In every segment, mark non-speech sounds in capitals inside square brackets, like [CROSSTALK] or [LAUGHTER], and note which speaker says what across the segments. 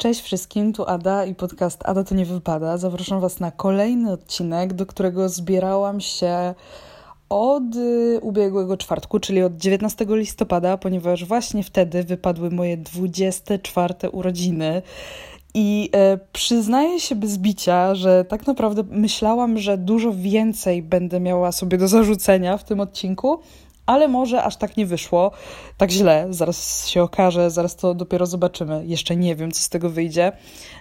Speaker 1: Cześć wszystkim, tu Ada i podcast Ada to nie wypada. Zapraszam Was na kolejny odcinek, do którego zbierałam się od y, ubiegłego czwartku, czyli od 19 listopada, ponieważ właśnie wtedy wypadły moje 24 urodziny. I e, przyznaję się bez bicia, że tak naprawdę myślałam, że dużo więcej będę miała sobie do zarzucenia w tym odcinku, ale może aż tak nie wyszło, tak źle, zaraz się okaże, zaraz to dopiero zobaczymy. Jeszcze nie wiem, co z tego wyjdzie.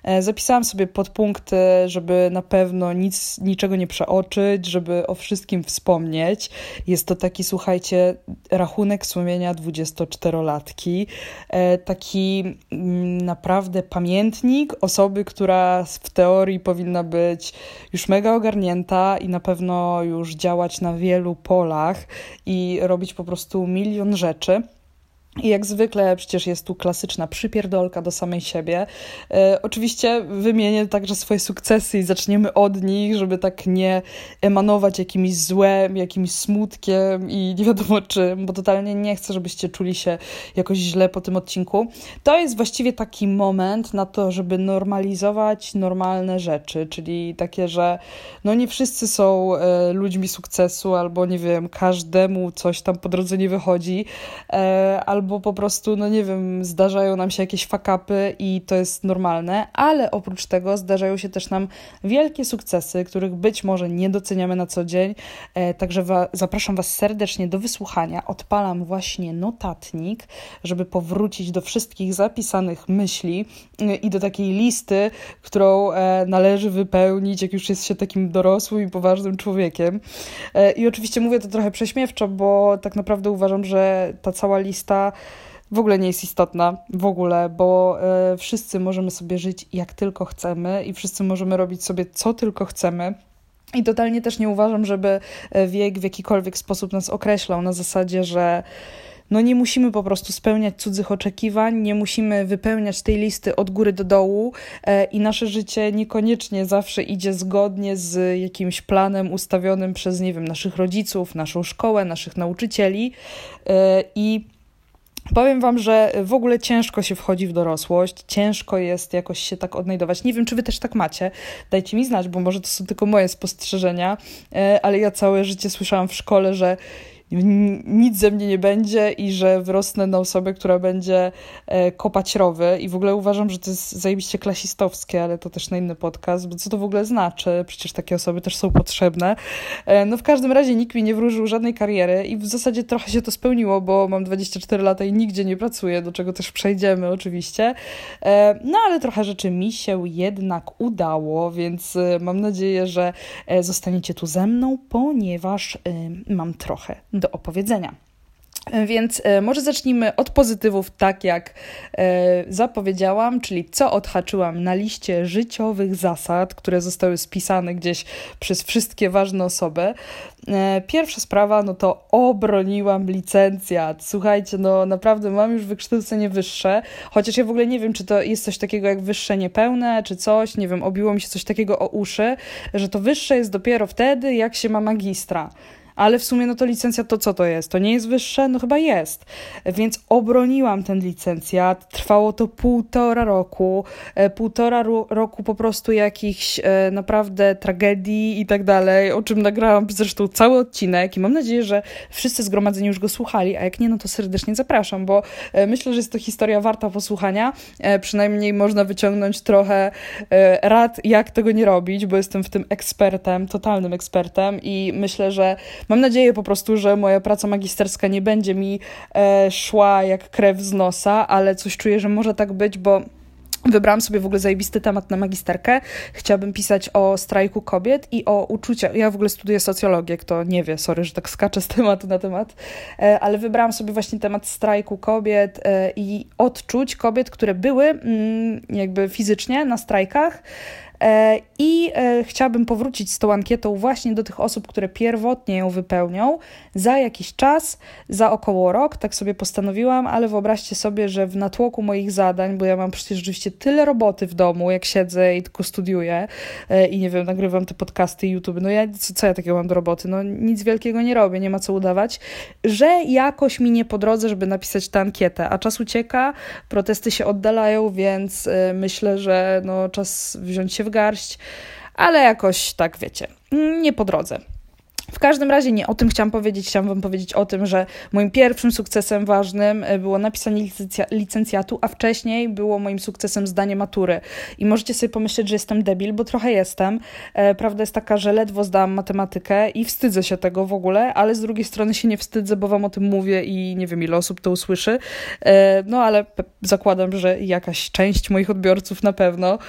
Speaker 1: E, zapisałam sobie podpunkty, żeby na pewno nic, niczego nie przeoczyć, żeby o wszystkim wspomnieć. Jest to taki, słuchajcie, rachunek sumienia 24-latki, e, taki mm, naprawdę pamiętnik osoby, która w teorii powinna być już mega ogarnięta i na pewno już działać na wielu polach i robić po prostu milion rzeczy. I jak zwykle przecież jest tu klasyczna przypierdolka do samej siebie. E, oczywiście wymienię także swoje sukcesy i zaczniemy od nich, żeby tak nie emanować jakimś złem, jakimś smutkiem i nie wiadomo [LAUGHS] czym, bo totalnie nie chcę, żebyście czuli się jakoś źle po tym odcinku. To jest właściwie taki moment na to, żeby normalizować normalne rzeczy, czyli takie, że no nie wszyscy są e, ludźmi sukcesu, albo nie wiem, każdemu coś tam po drodze nie wychodzi, e, albo albo po prostu, no nie wiem, zdarzają nam się jakieś fakapy i to jest normalne, ale oprócz tego zdarzają się też nam wielkie sukcesy, których być może nie doceniamy na co dzień. E, także wa zapraszam Was serdecznie do wysłuchania. Odpalam właśnie notatnik, żeby powrócić do wszystkich zapisanych myśli e, i do takiej listy, którą e, należy wypełnić, jak już jest się takim dorosłym i poważnym człowiekiem. I oczywiście mówię to trochę prześmiewczo, bo tak naprawdę uważam, że ta cała lista w ogóle nie jest istotna, w ogóle, bo y, wszyscy możemy sobie żyć jak tylko chcemy i wszyscy możemy robić sobie co tylko chcemy. I totalnie też nie uważam, żeby e, wiek w jakikolwiek sposób nas określał na zasadzie, że no nie musimy po prostu spełniać cudzych oczekiwań, nie musimy wypełniać tej listy od góry do dołu e, i nasze życie niekoniecznie zawsze idzie zgodnie z jakimś planem ustawionym przez, nie wiem, naszych rodziców, naszą szkołę, naszych nauczycieli i Powiem Wam, że w ogóle ciężko się wchodzi w dorosłość, ciężko jest jakoś się tak odnajdować. Nie wiem, czy Wy też tak macie. Dajcie mi znać, bo może to są tylko moje spostrzeżenia, e, ale ja całe życie słyszałam w szkole, że nic ze mnie nie będzie i że wyrosnę na osobę, która będzie e, kopać rowy i w ogóle uważam, że to jest zajebiście klasistowskie, ale to też na inny podcast, bo co to w ogóle znaczy? Przecież takie osoby też są potrzebne. E, no w każdym razie nikt mi nie wróżył żadnej kariery i w zasadzie trochę się to spełniło, bo mam 24 lata i nigdzie nie pracuję, do czego też przejdziemy oczywiście. E, no ale trochę rzeczy mi się jednak udało, więc mam nadzieję, że zostaniecie tu ze mną, ponieważ mam trochę do opowiedzenia. Więc e, może zacznijmy od pozytywów, tak jak e, zapowiedziałam, czyli co odhaczyłam na liście życiowych zasad, które zostały spisane gdzieś przez wszystkie ważne osoby. E, pierwsza sprawa, no to obroniłam licencjat. Słuchajcie, no naprawdę mam już wykształcenie wyższe, chociaż ja w ogóle nie wiem, czy to jest coś takiego jak wyższe niepełne, czy coś, nie wiem, obiło mi się coś takiego o uszy, że to wyższe jest dopiero wtedy, jak się ma magistra ale w sumie no to licencja to co to jest? To nie jest wyższe? No chyba jest. Więc obroniłam ten licencjat. Trwało to półtora roku. E, półtora roku po prostu jakichś e, naprawdę tragedii i tak dalej, o czym nagrałam zresztą cały odcinek i mam nadzieję, że wszyscy zgromadzeni już go słuchali, a jak nie, no to serdecznie zapraszam, bo e, myślę, że jest to historia warta posłuchania. Przynajmniej można wyciągnąć trochę rad, jak tego nie robić, bo jestem w tym ekspertem, totalnym ekspertem i myślę, że Mam nadzieję po prostu, że moja praca magisterska nie będzie mi e, szła jak krew z nosa, ale coś czuję, że może tak być, bo Wybrałam sobie w ogóle zajebisty temat na magisterkę. Chciałabym pisać o strajku kobiet i o uczuciach. Ja w ogóle studiuję socjologię, kto nie wie, sorry, że tak skaczę z tematu na temat, e, ale wybrałam sobie właśnie temat strajku kobiet e, i odczuć kobiet, które były mm, jakby fizycznie na strajkach I e, chciałabym powrócić z tą ankietą właśnie do tych osób, które pierwotnie ją wypełnią za jakiś czas, za około rok, tak sobie postanowiłam, ale wyobraźcie sobie, że w natłoku moich zadań, bo ja mam przecież rzeczywiście tyle roboty w domu, jak siedzę i tylko studiuję e, i nie wiem, nagrywam te podcasty YouTube, no ja co, co ja takiego mam do roboty? No nic wielkiego nie robię, nie ma co udawać, że jakoś mi nie po drodze, żeby napisać tę ankietę, a czas ucieka, protesty się oddalają, więc myślę, że no, czas wziąć się w garść, ale jakoś tak wiecie, nie po drodze. W każdym razie nie o tym chciałam powiedzieć. Chciałam Wam powiedzieć o tym, że moim pierwszym sukcesem ważnym e, było napisanie licencjatu, a wcześniej było moim sukcesem zdanie matury. I możecie sobie pomyśleć, że jestem debil, bo trochę jestem. E, prawda jest taka, że ledwo zdałam matematykę i wstydzę się tego w ogóle, ale z drugiej strony się nie wstydzę, bo Wam o tym mówię i nie wiem, ile osób to usłyszy. E, no ale zakładam, że jakaś część moich odbiorców na pewno.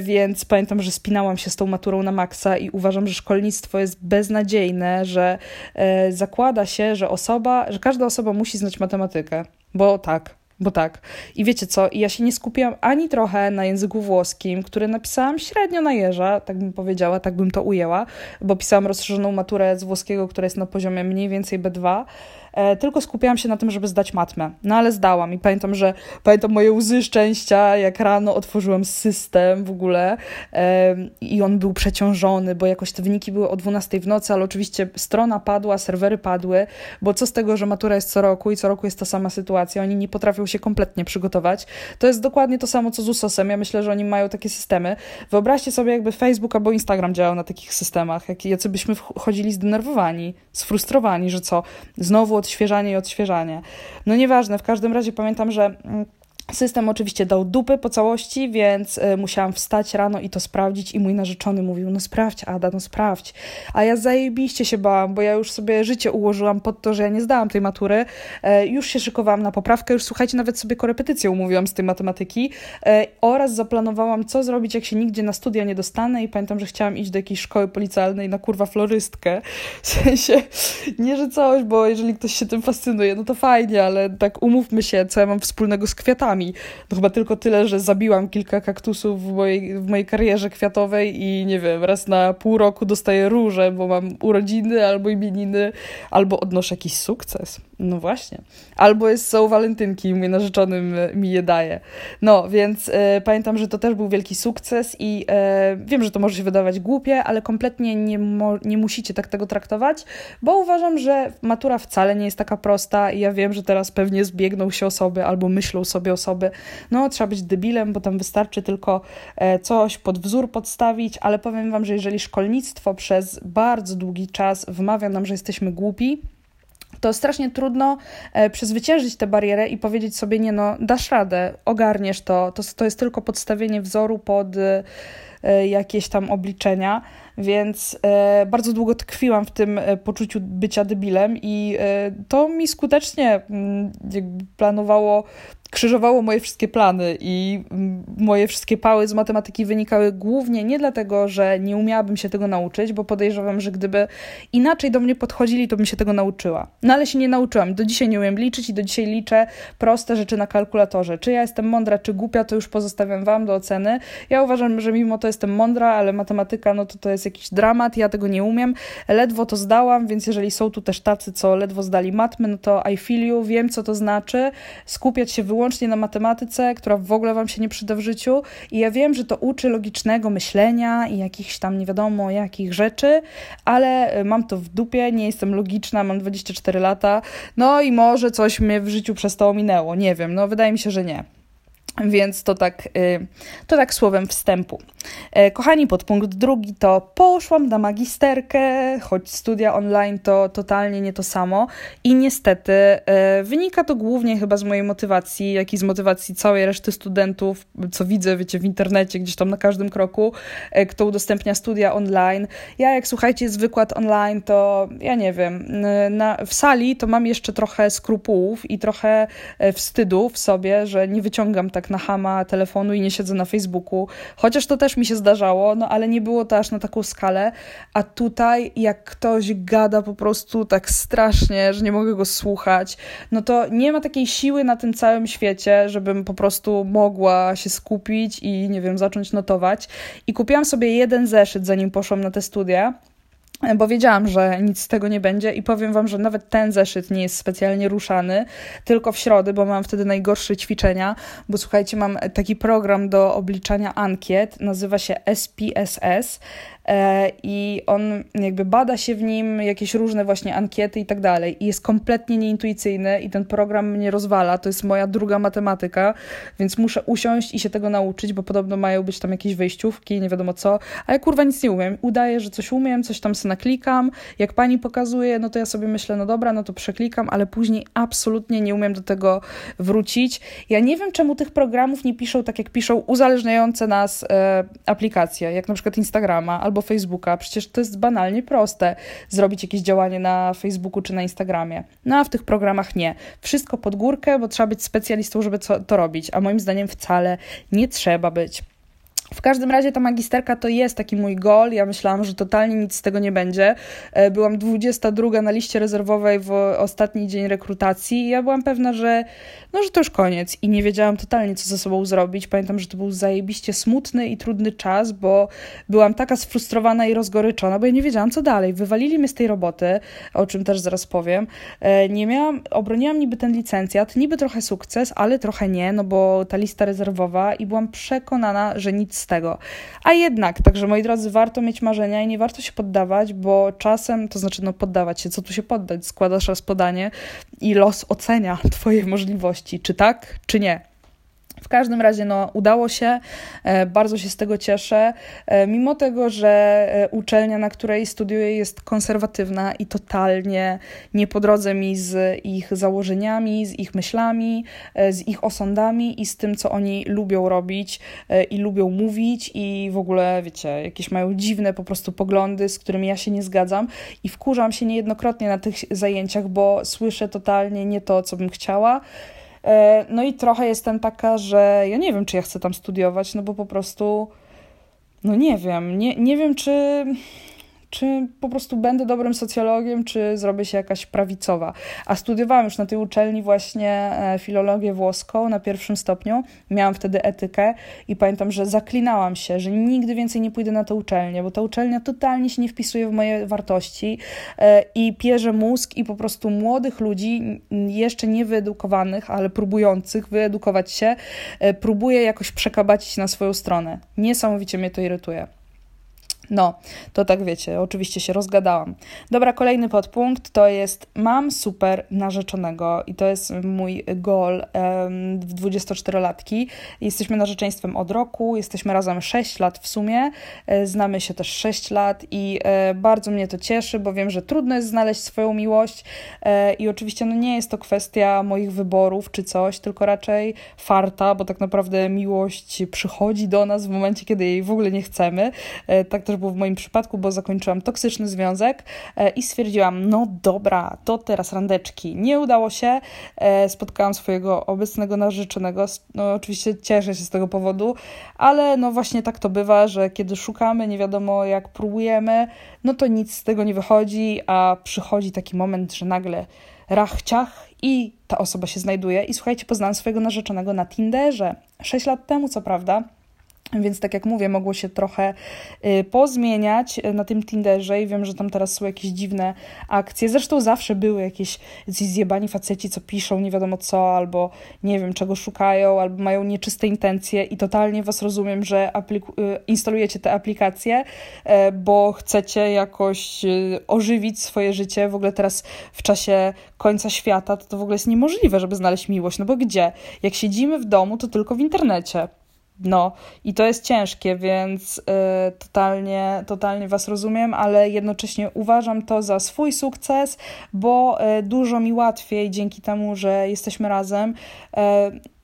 Speaker 1: Więc pamiętam, że spinałam się z tą maturą na maksa i uważam, że szkolnictwo jest beznadziejne że e, zakłada się, że osoba, że każda osoba musi znać matematykę, bo tak, bo tak. I wiecie co, ja się nie skupiłam ani trochę na języku włoskim, który napisałam średnio na jeża, tak bym powiedziała, tak bym to ujęła, bo pisałam rozszerzoną maturę z włoskiego, która jest na poziomie mniej więcej B2, E, tylko skupiałam się na tym, żeby zdać matmę. No ale zdałam i pamiętam, że pamiętam moje łzy szczęścia, jak rano otworzyłam system w ogóle i on był przeciążony, bo jakoś te wyniki były o 12 w nocy, ale oczywiście strona padła, serwery padły, bo co z tego, że matura jest co roku i co roku jest ta sama sytuacja, oni nie potrafią się kompletnie przygotować. To jest dokładnie to samo, co z USOS-em. Ja myślę, że oni mają takie systemy. Wyobraźcie sobie, jakby Facebook albo Instagram działał na takich systemach, jak, jacy byśmy chodzili zdenerwowani, sfrustrowani, że co, znowu odświeżanie i odświeżanie. No nieważne, w każdym razie pamiętam, że mm, System oczywiście dał dupy po całości, więc y, musiałam wstać rano i to sprawdzić i mój narzeczony mówił, no sprawdź Ada, no sprawdź. A ja zajebiście się bałam, bo ja już sobie życie ułożyłam pod to, że ja nie zdałam tej matury. E, już się szykowałam na poprawkę, już słuchajcie, nawet sobie korepetycję umówiłam z tej matematyki e, oraz zaplanowałam, co zrobić, jak się nigdzie na studia nie dostanę i pamiętam, że chciałam iść do jakiejś szkoły policjalnej na kurwa florystkę. W sensie, nie że coś, bo jeżeli ktoś się tym fascynuje, no to fajnie, ale tak umówmy się, co ja mam wspólnego z kwiatami kwiatami. Chyba tylko tyle, że zabiłam kilka kaktusów w mojej, w mojej karierze kwiatowej i nie wiem, raz na pół roku dostaję róże, bo mam urodziny albo imieniny, albo odnoszę jakiś sukces. No właśnie. Albo jest są walentynki mój narzeczony mi je daje. No, więc e, pamiętam, że to też był wielki sukces i e, wiem, że to może się wydawać głupie, ale kompletnie nie, nie musicie tak tego traktować, bo uważam, że matura wcale nie jest taka prosta i ja wiem, że teraz pewnie zbiegną się osoby albo myślą sobie osoby, no trzeba być debilem, bo tam wystarczy tylko e, coś pod wzór podstawić, ale powiem wam, że jeżeli szkolnictwo przez bardzo długi czas wmawia nam, że jesteśmy głupi, to strasznie trudno e, przezwyciężyć tę barierę i powiedzieć sobie, nie no, dasz radę, ogarniesz to, to, to jest tylko podstawienie wzoru pod e, jakieś tam obliczenia, więc e, bardzo długo tkwiłam w tym poczuciu bycia debilem i to mi skutecznie mm, planowało krzyżowało moje wszystkie plany i moje wszystkie pały z matematyki wynikały głównie nie dlatego, że nie umiałabym się tego nauczyć, bo podejrzewam, że gdyby inaczej do mnie podchodzili, to bym się tego nauczyła. No ale się nie nauczyłam. Do dzisiaj nie umiem liczyć i do dzisiaj liczę proste rzeczy na kalkulatorze. Czy ja jestem mądra, czy głupia, to już pozostawiam wam do oceny. Ja uważam, że mimo to jestem mądra, ale matematyka, no to to jest jakiś dramat, ja tego nie umiem. Ledwo to zdałam, więc jeżeli są tu też tacy, co ledwo zdali matmy, no to I feel you, wiem co to znaczy, skupiać się wyłącznie wyłącznie na matematyce, która w ogóle Wam się nie przyda w życiu. I ja wiem, że to uczy logicznego myślenia i jakichś tam nie wiadomo jakich rzeczy, ale e, mam to w dupie, nie jestem logiczna, mam 24 lata, no i może coś mnie w życiu przez to ominęło. Nie wiem, no wydaje mi się, że nie. Więc to tak, y, to tak słowem wstępu. E, kochani, podpunkt drugi to poszłam na magisterkę, choć studia online to totalnie nie to samo i niestety e, wynika to głównie chyba z mojej motywacji, jak i z motywacji całej reszty studentów, co widzę, wiecie, w internecie, gdzieś tam na każdym kroku, e, kto udostępnia studia online. Ja jak słuchajcie, jest wykład online, to ja nie wiem, na, w sali to mam jeszcze trochę skrupułów i trochę wstydu w sobie, że nie wyciągam tak tak na hama telefonu i nie siedzę na Facebooku, chociaż to też mi się zdarzało, no ale nie było to aż na taką skalę, a tutaj jak ktoś gada po prostu tak strasznie, że nie mogę go słuchać, no to nie ma takiej siły na tym całym świecie, żebym po prostu mogła się skupić i nie wiem, zacząć notować. I kupiłam sobie jeden zeszyt, zanim poszłam na te studia bo wiedziałam, że nic z tego nie będzie i powiem Wam, że nawet ten zeszyt nie jest specjalnie ruszany, tylko w środy, bo mam wtedy najgorsze ćwiczenia, bo słuchajcie, mam taki program do obliczania ankiet, nazywa się SPSS i on jakby bada się w nim jakieś różne właśnie ankiety i tak dalej. I jest kompletnie nieintuicyjny i ten program mnie rozwala. To jest moja druga matematyka, więc muszę usiąść i się tego nauczyć, bo podobno mają być tam jakieś wejściówki, nie wiadomo co. A ja kurwa nic nie umiem. Udaję, że coś umiem, coś tam sobie naklikam. Jak pani pokazuje, no to ja sobie myślę, no dobra, no to przeklikam, ale później absolutnie nie umiem do tego wrócić. Ja nie wiem, czemu tych programów nie piszą tak, jak piszą uzależniające nas e, aplikacje, jak na przykład Instagrama albo albo Facebooka. Przecież to jest banalnie proste zrobić jakieś działanie na Facebooku czy na Instagramie. No a w tych programach nie. Wszystko pod górkę, bo trzeba być specjalistą, żeby to robić. A moim zdaniem wcale nie trzeba być. W każdym razie ta magisterka to jest taki mój gol. Ja myślałam, że totalnie nic z tego nie będzie. E, byłam 22 na liście rezerwowej w ostatni dzień rekrutacji i ja byłam pewna, że, no, że to już koniec i nie wiedziałam totalnie, co ze sobą zrobić. Pamiętam, że to był zajebiście smutny i trudny czas, bo byłam taka sfrustrowana i rozgoryczona, bo ja nie wiedziałam, co dalej. Wywalili mnie z tej roboty, o czym też zaraz powiem. E, nie miałam, obroniłam niby ten licencjat, niby trochę sukces, ale trochę nie, no bo ta lista rezerwowa i byłam przekonana, że nic z tego. A jednak, także moi drodzy, warto mieć marzenia i nie warto się poddawać, bo czasem, to znaczy no poddawać się, co tu się poddać, składasz raz podanie i los ocenia [LAUGHS] twoje możliwości, czy tak, czy nie. W każdym razie no, udało się, e, bardzo się z tego cieszę. E, mimo tego, że e, uczelnia, na której studiuję, jest konserwatywna i totalnie nie po drodze mi z ich założeniami, z ich myślami, z ich osądami i z tym, co oni lubią robić i lubią mówić, i w ogóle, wiecie, jakieś mają dziwne po prostu poglądy, z którymi ja się nie zgadzam i wkurzam się niejednokrotnie na tych zajęciach, bo słyszę totalnie nie to, co bym chciała. E, no i trochę jestem taka, że ja nie wiem, czy ja chcę tam studiować, no bo po prostu, no nie wiem, nie, nie wiem, czy czy po prostu będę dobrym socjologiem, czy zrobię się jakaś prawicowa. A studiowałam już na tej uczelni właśnie e, filologię włoską na pierwszym stopniu. Miałam wtedy etykę i pamiętam, że zaklinałam się, że nigdy więcej nie pójdę na tę uczelnię, bo ta uczelnia totalnie się nie wpisuje w moje wartości e, i pierze mózg i po prostu młodych ludzi, jeszcze nie wyedukowanych, ale próbujących wyedukować się, e, próbuje jakoś przekabacić na swoją stronę. Niesamowicie mnie to irytuje. No, to tak wiecie, oczywiście się rozgadałam. Dobra, kolejny podpunkt to jest mam super narzeczonego i to jest mój goal um, w 24-latki. Jesteśmy narzeczeństwem od roku, jesteśmy razem 6 lat w sumie, e, znamy się też 6 lat i e, bardzo mnie to cieszy, bo wiem, że trudno jest znaleźć swoją miłość e, i oczywiście no nie jest to kwestia moich wyborów czy coś, tylko raczej farta, bo tak naprawdę miłość przychodzi do nas w momencie, kiedy jej w ogóle nie chcemy. E, tak też też było w moim przypadku, bo zakończyłam toksyczny związek e, i stwierdziłam, no dobra, to teraz randeczki. Nie udało się, e, spotkałam swojego obecnego narzeczonego, no oczywiście cieszę się z tego powodu, ale no właśnie tak to bywa, że kiedy szukamy, nie wiadomo jak próbujemy, no to nic z tego nie wychodzi, a przychodzi taki moment, że nagle rach ciach i ta osoba się znajduje. I słuchajcie, poznałam swojego narzeczonego na Tinderze. Sześć lat temu, co prawda. Więc tak jak mówię, mogło się trochę y, pozmieniać y, na tym Tinderze i wiem, że tam teraz są jakieś dziwne akcje. Zresztą zawsze były jakieś zjebani faceci, co piszą nie wiadomo co, albo nie wiem czego szukają, albo mają nieczyste intencje i totalnie was rozumiem, że y, instalujecie te aplikacje, bo chcecie jakoś ożywić swoje życie. W ogóle teraz w czasie końca świata to, to w ogóle jest niemożliwe, żeby znaleźć miłość, no bo gdzie? Jak siedzimy w domu, to tylko w internecie. No, i to jest ciężkie, więc y, totalnie, totalnie Was rozumiem, ale jednocześnie uważam to za swój sukces, bo y, dużo mi łatwiej dzięki temu, że jesteśmy razem. Y,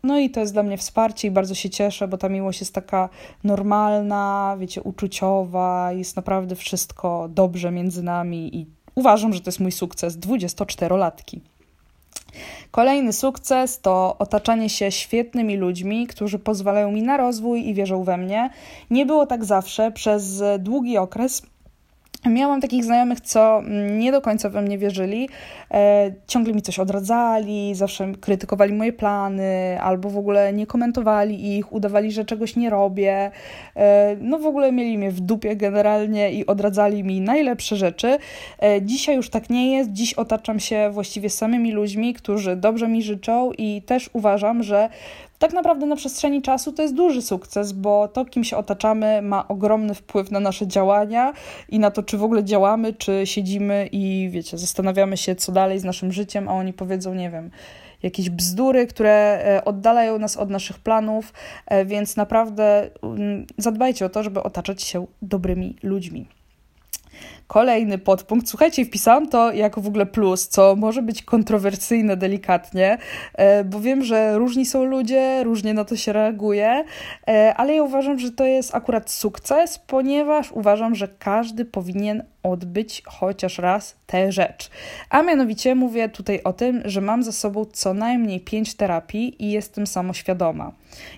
Speaker 1: no i to jest dla mnie wsparcie i bardzo się cieszę, bo ta miłość jest taka normalna, wiecie, uczuciowa, jest naprawdę wszystko dobrze między nami i uważam, że to jest mój sukces 24-latki. Kolejny sukces to otaczanie się świetnymi ludźmi, którzy pozwalają mi na rozwój i wierzą we mnie. Nie było tak zawsze. Przez długi okres Miałam takich znajomych, co nie do końca we mnie wierzyli, e, ciągle mi coś odradzali, zawsze krytykowali moje plany, albo w ogóle nie komentowali ich, udawali, że czegoś nie robię. E, no w ogóle mieli mnie w dupie generalnie i odradzali mi najlepsze rzeczy. E, dzisiaj już tak nie jest, dziś otaczam się właściwie samymi ludźmi, którzy dobrze mi życzą i też uważam, że tak naprawdę na przestrzeni czasu to jest duży sukces, bo to, kim się otaczamy, ma ogromny wpływ na nasze działania i na to, czy w ogóle działamy, czy siedzimy i wiecie, zastanawiamy się, co dalej z naszym życiem, a oni powiedzą, nie wiem, jakieś bzdury, które e, oddalają nas od naszych planów, e, więc naprawdę mm, zadbajcie o to, żeby otaczać się dobrymi ludźmi. Kolejny podpunkt. Słuchajcie, wpisałam to jako w ogóle plus, co może być kontrowersyjne delikatnie, e, bo wiem, że różni są ludzie, różnie na to się reaguje, e, ale ja uważam, że to jest akurat sukces, ponieważ uważam, że każdy powinien odbyć chociaż raz tę rzecz. A mianowicie mówię tutaj o tym, że mam za sobą co najmniej pięć terapii i jestem samoświadoma.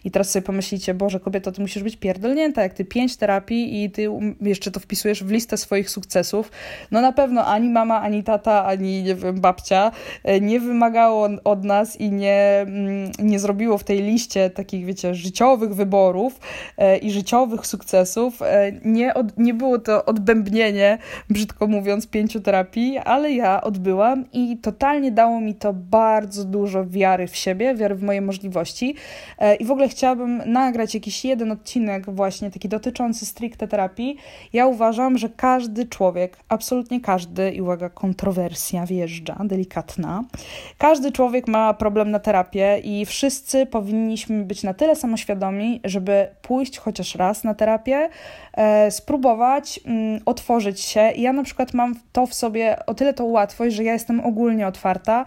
Speaker 1: I teraz sobie pomyślicie, Boże, kobieto, ty musisz być pierdolnięta, jak ty pięć terapii i ty jeszcze to wpisujesz w listę swoich sukcesów. No na pewno ani mama, ani tata, ani nie wiem, babcia e, nie wymagało od nas i nie, mm, nie zrobiło w tej liście takich, wiecie, życiowych wyborów e, i życiowych sukcesów. E, nie, od, nie było to odbębnienie brzydko mówiąc, pięciu terapii, ale ja odbyłam i totalnie dało mi to bardzo dużo wiary w siebie, wiary w moje możliwości. E, I w ogóle chciałabym nagrać jakiś jeden odcinek, właśnie taki dotyczący stricte terapii. Ja uważam, że każdy człowiek, absolutnie każdy, i uwaga, kontrowersja wjeżdża, delikatna, każdy człowiek ma problem na terapię i wszyscy powinniśmy być na tyle samoświadomi, żeby pójść chociaż raz na terapię, spróbować mm, otworzyć się. Ja na przykład mam to w sobie o tyle to łatwość, że ja jestem ogólnie otwarta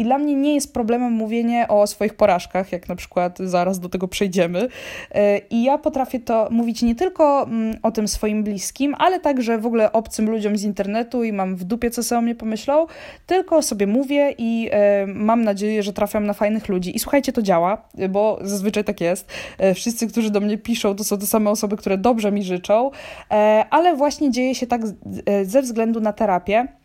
Speaker 1: i dla mnie nie jest problemem mówienie o swoich porażkach, jak na przykład zaraz do tego przejdziemy. E, I ja potrafię to mówić nie tylko mm, o tym swoim bliskim, ale także w ogóle obcym ludziom z internetu i mam w dupie, co sobie o mnie pomyślą, tylko sobie mówię i e, mam nadzieję, że trafiam na fajnych ludzi. I słuchajcie, to działa, bo zazwyczaj tak jest. E, wszyscy, którzy do mnie piszą, to są te same osoby, które dobrze mi życzą, ale właśnie dzieje się tak ze względu na terapię.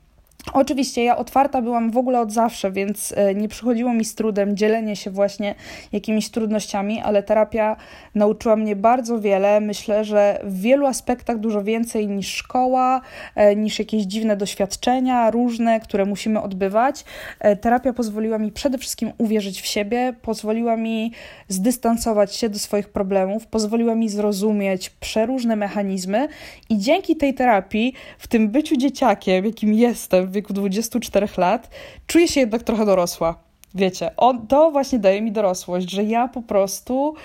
Speaker 1: Oczywiście ja otwarta byłam w ogóle od zawsze, więc e, nie przychodziło mi z trudem dzielenie się właśnie jakimiś trudnościami, ale terapia nauczyła mnie bardzo wiele. Myślę, że w wielu aspektach dużo więcej niż szkoła, e, niż jakieś dziwne doświadczenia różne, które musimy odbywać. E, terapia pozwoliła mi przede wszystkim uwierzyć w siebie, pozwoliła mi zdystansować się do swoich problemów, pozwoliła mi zrozumieć przeróżne mechanizmy i dzięki tej terapii, w tym byciu dzieciakiem, jakim jestem, wieku 24 lat, czuję się jednak trochę dorosła. Wiecie, on, to właśnie daje mi dorosłość, że ja po prostu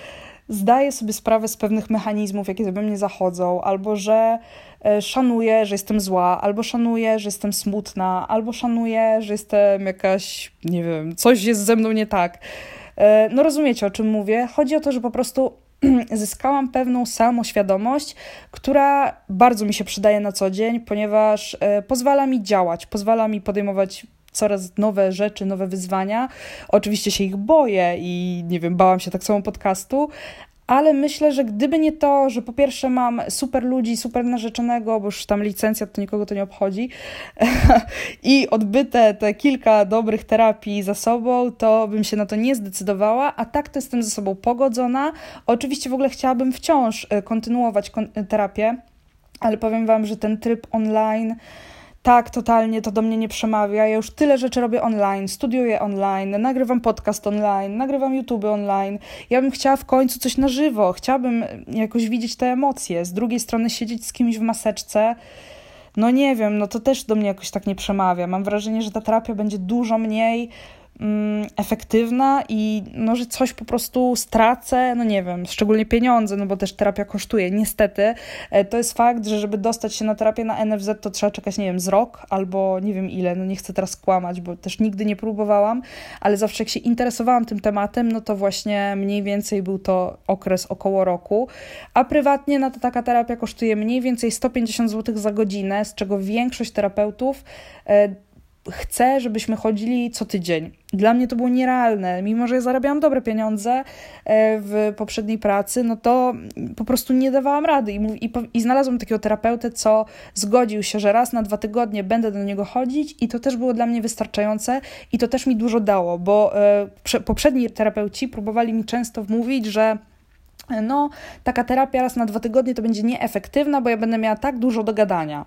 Speaker 1: zdaję sobie sprawę z pewnych mechanizmów, jakie we mnie zachodzą, albo że e, szanuję, że jestem zła, albo szanuję, że jestem smutna, albo szanuję, że jestem jakaś, nie wiem, coś jest ze mną nie tak. E, no rozumiecie, o czym mówię. Chodzi o to, że po prostu [CLEARS THROAT] zyskałam pewną samoświadomość, która bardzo mi się przydaje na co dzień, ponieważ e, pozwala mi działać, pozwala mi podejmować coraz nowe rzeczy, nowe wyzwania. Oczywiście się ich boję i nie wiem, bałam się tak samo podcastu, ale myślę, że gdyby nie to, że po pierwsze mam super ludzi, super narzeczonego, bo już tam licencja to nikogo to nie obchodzi, [LAUGHS] i odbyte te kilka dobrych terapii za sobą, to bym się na to nie zdecydowała, a tak to jestem ze sobą pogodzona. Oczywiście w ogóle chciałabym wciąż e, kontynuować terapię, ale powiem Wam, że ten tryb online tak, totalnie to do mnie nie przemawia. Ja już tyle rzeczy robię online, studiuję online, nagrywam podcast online, nagrywam YouTube online. Ja bym chciała w końcu coś na żywo, chciałabym jakoś widzieć te emocje. Z drugiej strony siedzieć z kimś w maseczce. No nie wiem, no to też do mnie jakoś tak nie przemawia. Mam wrażenie, że ta terapia będzie dużo mniej efektywna i no, że coś po prostu stracę, no nie wiem, szczególnie pieniądze, no bo też terapia kosztuje. Niestety e, to jest fakt, że żeby dostać się na terapię na NFZ, to trzeba czekać, nie wiem, z rok albo nie wiem ile, no nie chcę teraz kłamać, bo też nigdy nie próbowałam, ale zawsze jak się interesowałam tym tematem, no to właśnie mniej więcej był to okres około roku, a prywatnie no to taka terapia kosztuje mniej więcej 150 zł za godzinę, z czego większość terapeutów e, chcę, żebyśmy chodzili co tydzień. Dla mnie to było nierealne. Mimo, że ja zarabiałam dobre pieniądze e, w poprzedniej pracy, no to po prostu nie dawałam rady. I, i, I znalazłam takiego terapeutę, co zgodził się, że raz na dwa tygodnie będę do niego chodzić, i to też było dla mnie wystarczające, i to też mi dużo dało, bo e, poprzedni terapeuci próbowali mi często wmówić, że no, taka terapia raz na dwa tygodnie to będzie nieefektywna, bo ja będę miała tak dużo do gadania.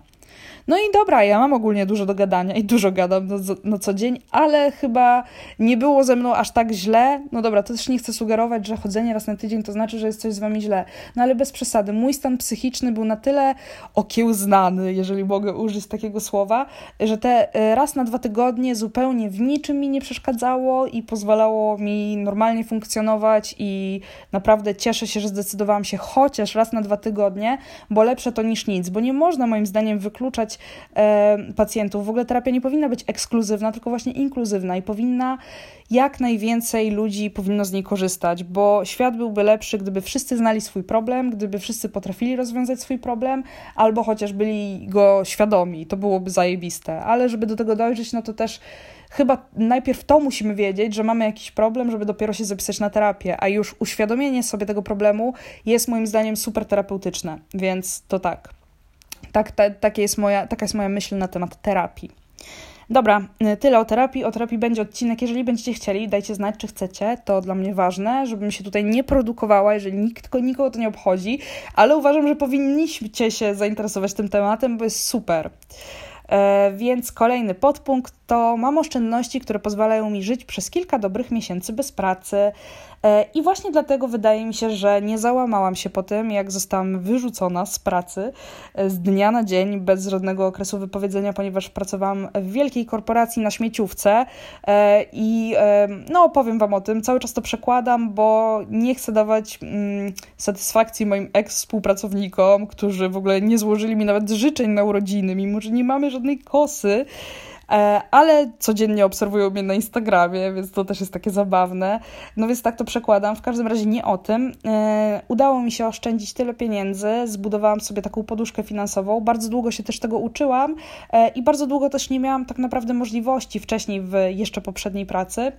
Speaker 1: No i dobra, ja mam ogólnie dużo do gadania i dużo gadam na, na co dzień, ale chyba nie było ze mną aż tak źle. No dobra, to też nie chcę sugerować, że chodzenie raz na tydzień to znaczy, że jest coś z wami źle. No ale bez przesady. Mój stan psychiczny był na tyle okiełznany, jeżeli mogę użyć takiego słowa, że te e, raz na dwa tygodnie zupełnie w niczym mi nie przeszkadzało i pozwalało mi normalnie funkcjonować i naprawdę cieszę się, że zdecydowałam się chociaż raz na dwa tygodnie, bo lepsze to niż nic, bo nie można moim zdaniem wykluczać e, pacjentów. W ogóle terapia nie powinna być ekskluzywna, tylko właśnie inkluzywna i powinna jak najwięcej ludzi powinno z niej korzystać, bo świat byłby lepszy, gdyby wszyscy znali swój problem, gdyby wszyscy potrafili rozwiązać swój problem, albo chociaż byli go świadomi. To byłoby zajebiste. Ale żeby do tego dojrzeć, no to też chyba najpierw to musimy wiedzieć, że mamy jakiś problem, żeby dopiero się zapisać na terapię, a już uświadomienie sobie tego problemu jest moim zdaniem super terapeutyczne, więc to tak. Tak, ta, takie jest moja, taka jest moja myśl na temat terapii. Dobra, y, tyle o terapii. O terapii będzie odcinek. Jeżeli będziecie chcieli, dajcie znać, czy chcecie. To dla mnie ważne, żebym się tutaj nie produkowała, jeżeli nikt, nikogo to nie obchodzi, ale uważam, że powinniście się zainteresować tym tematem, bo jest super. E, więc kolejny podpunkt to mam oszczędności, które pozwalają mi żyć przez kilka dobrych miesięcy bez pracy. E, I właśnie dlatego wydaje mi się, że nie załamałam się po tym, jak zostałam wyrzucona z pracy e, z dnia na dzień, bez żadnego okresu wypowiedzenia, ponieważ pracowałam w wielkiej korporacji na śmieciówce i no powiem Wam o tym, cały czas to przekładam, bo nie chcę dawać mm, satysfakcji moim ex-współpracownikom, którzy w ogóle nie złożyli mi nawet życzeń na urodziny, mimo że nie mamy żadnej kosy, e, ale codziennie obserwują mnie na Instagramie, więc to też jest takie zabawne. No więc tak to przekładam. W każdym razie nie o tym. E, udało mi się oszczędzić tyle pieniędzy, zbudowałam sobie taką poduszkę finansową. Bardzo długo się też tego uczyłam e, i bardzo długo też nie miałam tak naprawdę możliwości wcześniej w jeszcze poprzedniej pracy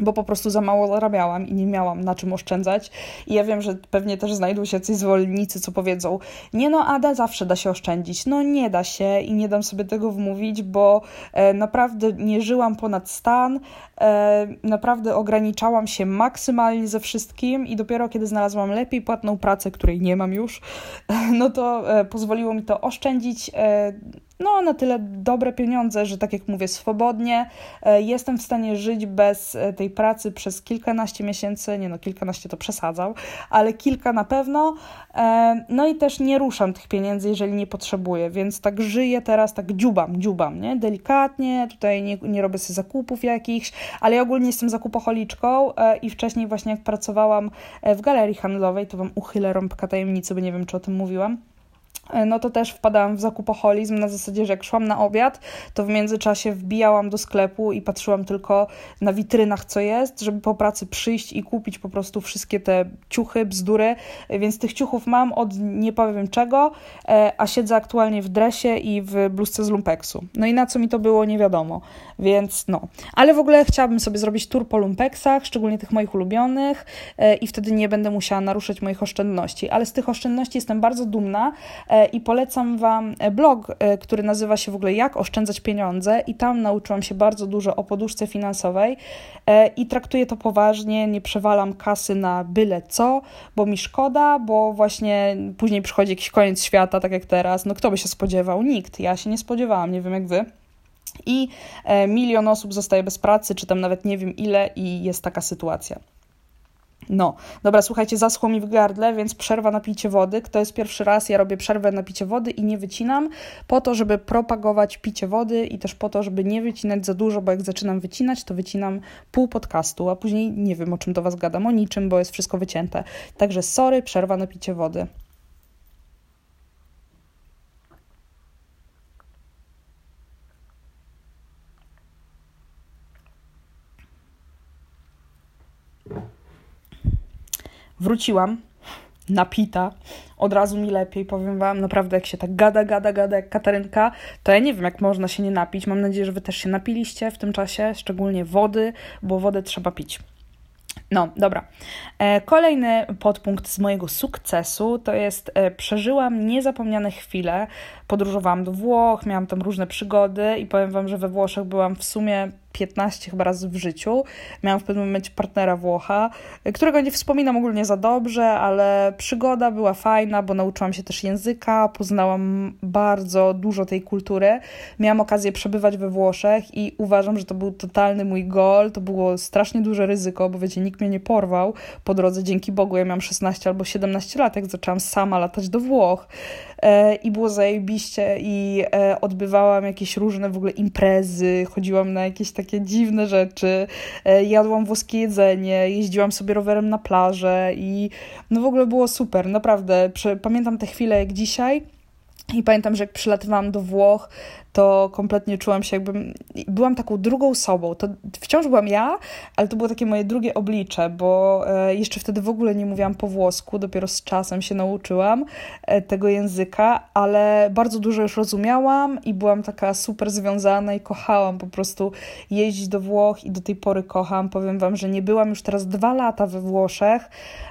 Speaker 1: bo po prostu za mało zarabiałam i nie miałam na czym oszczędzać. I ja wiem, że pewnie też znajdą się jacyś zwolennicy, co powiedzą: Nie, no, Ada, zawsze da się oszczędzić. No, nie da się i nie dam sobie tego wmówić, bo e, naprawdę nie żyłam ponad stan, e, naprawdę ograniczałam się maksymalnie ze wszystkim i dopiero kiedy znalazłam lepiej płatną pracę, której nie mam już, [LAUGHS] no to e, pozwoliło mi to oszczędzić e, no, na tyle dobre pieniądze, że tak jak mówię, swobodnie e, jestem w stanie żyć bez e, tej pracy przez kilkanaście miesięcy, nie no, kilkanaście to przesadzał, ale kilka na pewno. E, no i też nie ruszam tych pieniędzy, jeżeli nie potrzebuję, więc tak żyję teraz, tak dziubam, dziubam, nie? Delikatnie, tutaj nie, nie robię sobie zakupów jakichś, ale ja ogólnie jestem zakupoholiczką i wcześniej właśnie jak pracowałam w galerii handlowej, to Wam uchylę rąbka tajemnicy, bo nie wiem, czy o tym mówiłam no to też wpadałam w zakupoholizm na zasadzie, że jak szłam na obiad, to w międzyczasie wbijałam do sklepu i patrzyłam tylko na witrynach, co jest, żeby po pracy przyjść i kupić po prostu wszystkie te ciuchy, bzdury, więc tych ciuchów mam od nie powiem czego, e, a siedzę aktualnie w dresie i w bluzce z lumpeksu. No i na co mi to było, nie wiadomo, więc no. Ale w ogóle chciałabym sobie zrobić tour po lumpeksach, szczególnie tych moich ulubionych e, i wtedy nie będę musiała naruszać moich oszczędności, ale z tych oszczędności jestem bardzo dumna, i polecam Wam blog, e, który nazywa się w ogóle Jak oszczędzać pieniądze i tam nauczyłam się bardzo dużo o poduszce finansowej e, i traktuję to poważnie, nie przewalam kasy na byle co, bo mi szkoda, bo właśnie później przychodzi jakiś koniec świata, tak jak teraz, no kto by się spodziewał? Nikt, ja się nie spodziewałam, nie wiem jak Wy. I e, milion osób zostaje bez pracy, czy tam nawet nie wiem ile, i jest taka sytuacja. No, dobra, słuchajcie, zaschło mi w gardle, więc przerwa na picie wody. Kto jest pierwszy raz, ja robię przerwę na picie wody i nie wycinam, po to, żeby propagować picie wody i też po to, żeby nie wycinać za dużo, bo jak zaczynam wycinać, to wycinam pół podcastu, a później nie wiem, o czym do Was gadam, o niczym, bo jest wszystko wycięte. Także sorry, przerwa na picie wody. Wróciłam. napita, od razu mi lepiej, powiem Wam, naprawdę jak się tak gada, gada, gada jak Katarynka, to ja nie wiem, jak można się nie napić. Mam nadzieję, że Wy też się napiliście w tym czasie, szczególnie wody, bo wodę trzeba pić. No, dobra. E, kolejny podpunkt z mojego sukcesu to jest e, przeżyłam niezapomniane chwile. Podróżowałam do Włoch, miałam tam różne przygody i powiem Wam, że we Włoszech byłam w sumie 15 chyba razy w życiu. Miałam w pewnym momencie partnera Włocha, którego nie wspominam ogólnie za dobrze, ale przygoda była fajna, bo nauczyłam się też języka, poznałam bardzo dużo tej kultury. Miałam okazję przebywać we Włoszech i uważam, że to był totalny mój gol. To było strasznie duże ryzyko, bo wiecie, nikt mnie nie porwał po drodze. Dzięki Bogu ja miałam 16 albo 17 lat, jak zaczęłam sama latać do Włoch. E, i było zajebiście i e, odbywałam jakieś różne w ogóle imprezy, chodziłam na jakieś takie dziwne rzeczy, e, jadłam włoskie jedzenie, jeździłam sobie rowerem na plażę i no w ogóle było super, naprawdę. Pamiętam te chwile jak dzisiaj. I pamiętam, że jak przylatywałam do Włoch, to kompletnie czułam się jakbym, byłam taką drugą sobą. To wciąż byłam ja, ale to było takie moje drugie oblicze, bo e, jeszcze wtedy w ogóle nie mówiłam po włosku, dopiero z czasem się nauczyłam e, tego języka, ale bardzo dużo już rozumiałam i byłam taka super związana i kochałam po prostu jeździć do Włoch i do tej pory kocham. Powiem wam, że nie byłam już teraz dwa lata we Włoszech,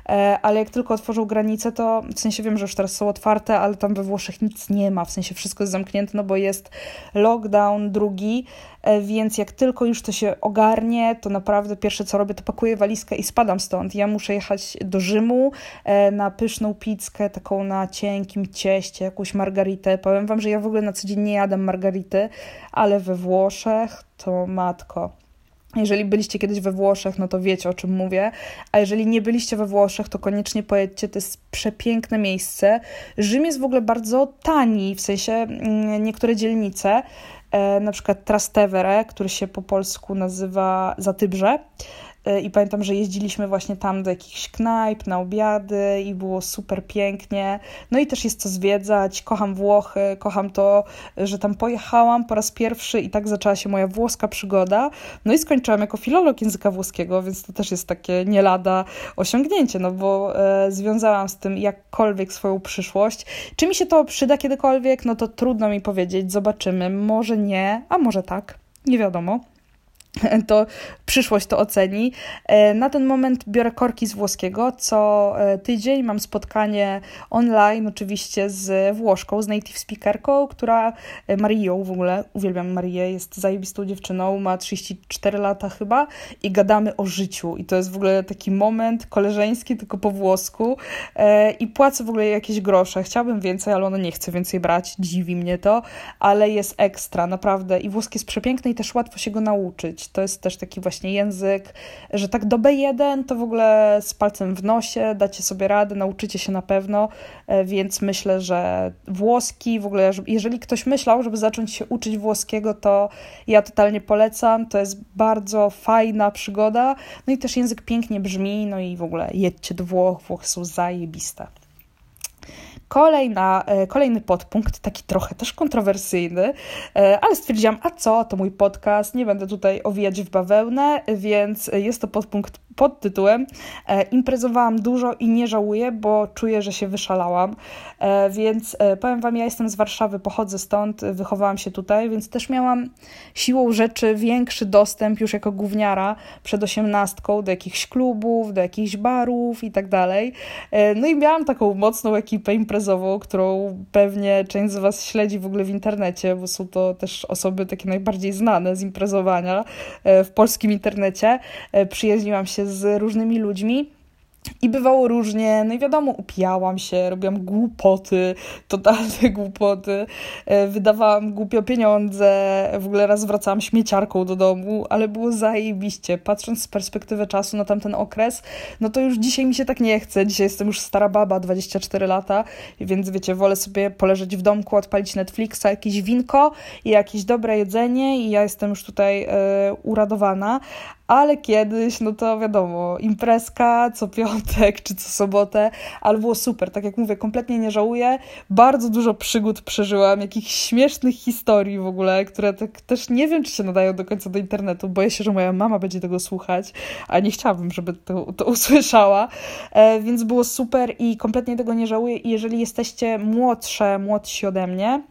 Speaker 1: e, ale jak tylko otworzą granice, to w sensie wiem, że już teraz są otwarte, ale tam we Włoszech nic nie ma, w sensie wszystko jest zamknięte, no bo jest lockdown drugi, e, więc jak tylko już to się ogarnie, to naprawdę pierwsze co robię, to pakuję walizkę i spadam stąd. Ja muszę jechać do Rzymu e, na pyszną pizzkę, taką na cienkim cieście, jakąś margaritę. Powiem wam, że ja w ogóle na co dzień nie jadam margarity, ale we Włoszech to matko. Jeżeli byliście kiedyś we Włoszech, no to wiecie o czym mówię, a jeżeli nie byliście we Włoszech, to koniecznie pojedźcie, to jest przepiękne miejsce. Rzym jest w ogóle bardzo tani, w sensie mm, niektóre dzielnice, e, na przykład Trastevere, który się po polsku nazywa Zatybrze, i pamiętam, że jeździliśmy właśnie tam do jakichś knajp na obiady i było super pięknie. No i też jest co zwiedzać. Kocham Włochy, kocham to, że tam pojechałam po raz pierwszy i tak zaczęła się moja włoska przygoda. No i skończyłam jako filolog języka włoskiego, więc to też jest takie nie lada osiągnięcie, no bo e, związałam z tym jakkolwiek swoją przyszłość. Czy mi się to przyda kiedykolwiek? No to trudno mi powiedzieć, zobaczymy. Może nie, a może tak. Nie wiadomo. [LAUGHS] to przyszłość to oceni. E, na ten moment biorę korki z włoskiego. Co e, tydzień mam spotkanie online, oczywiście z Włoszką, z native speakerką, która e, Marią w ogóle, uwielbiam Marię, jest zajebistą dziewczyną, ma 34 lata chyba i gadamy o życiu. I to jest w ogóle taki moment koleżeński, tylko po włosku. I płacę w ogóle jakieś grosze. Chciałabym więcej, ale ona nie chce więcej brać. Dziwi mnie to, ale jest ekstra, naprawdę. I włoski jest przepiękny i też łatwo się go nauczyć. To jest też taki właśnie język, że tak do B1 to w ogóle z palcem w nosie dacie sobie radę, nauczycie się na pewno, e, więc myślę, że włoski w ogóle, jeżeli ktoś myślał, żeby zacząć się uczyć włoskiego, to ja totalnie polecam. To jest bardzo fajna przygoda. No i też język pięknie brzmi, no i w ogóle jedźcie do Włoch, Włochy są zajebiste. Kolejna, e, kolejny podpunkt, taki trochę też kontrowersyjny, e, ale stwierdziłam, a co, to mój podcast, nie będę tutaj owijać w bawełnę, więc jest to podpunkt pod tytułem e, Imprezowałam dużo i nie żałuję, bo czuję, że się wyszalałam. E, więc e, powiem Wam, ja jestem z Warszawy, pochodzę stąd, wychowałam się tutaj, więc też miałam siłą rzeczy większy dostęp już jako gówniara przed osiemnastką do jakichś klubów, do jakichś barów i tak dalej. No i miałam taką mocną ekipę imprezową, którą pewnie część z Was śledzi w ogóle w internecie, bo są to też osoby takie najbardziej znane z imprezowania w polskim internecie. Przyjaźniłam się z różnymi ludźmi. I bywało różnie, no i wiadomo, upijałam się, robiłam głupoty, totalne [LAUGHS] głupoty, e, wydawałam głupio pieniądze, w ogóle raz wracałam śmieciarką do domu, ale było zajebiście. Patrząc z perspektywy czasu na tamten okres, no to już dzisiaj mi się tak nie chce. Dzisiaj jestem już stara baba, 24 lata, więc wiecie, wolę sobie poleżeć w domku, odpalić Netflixa, jakieś winko i jakieś dobre jedzenie i ja jestem już tutaj e, uradowana, ale kiedyś, no to wiadomo, imprezka co piątek piątek czy co sobotę, ale było super. Tak jak mówię, kompletnie nie żałuję. Bardzo dużo przygód przeżyłam, jakichś śmiesznych historii w ogóle, które tak też nie wiem, czy się nadają do końca do internetu. Boję się, że moja mama będzie tego słuchać, a nie chciałabym, żeby to, to [LAUGHS] usłyszała. E, więc było super i kompletnie tego nie żałuję. I jeżeli jesteście młodsze, młodsi ode mnie,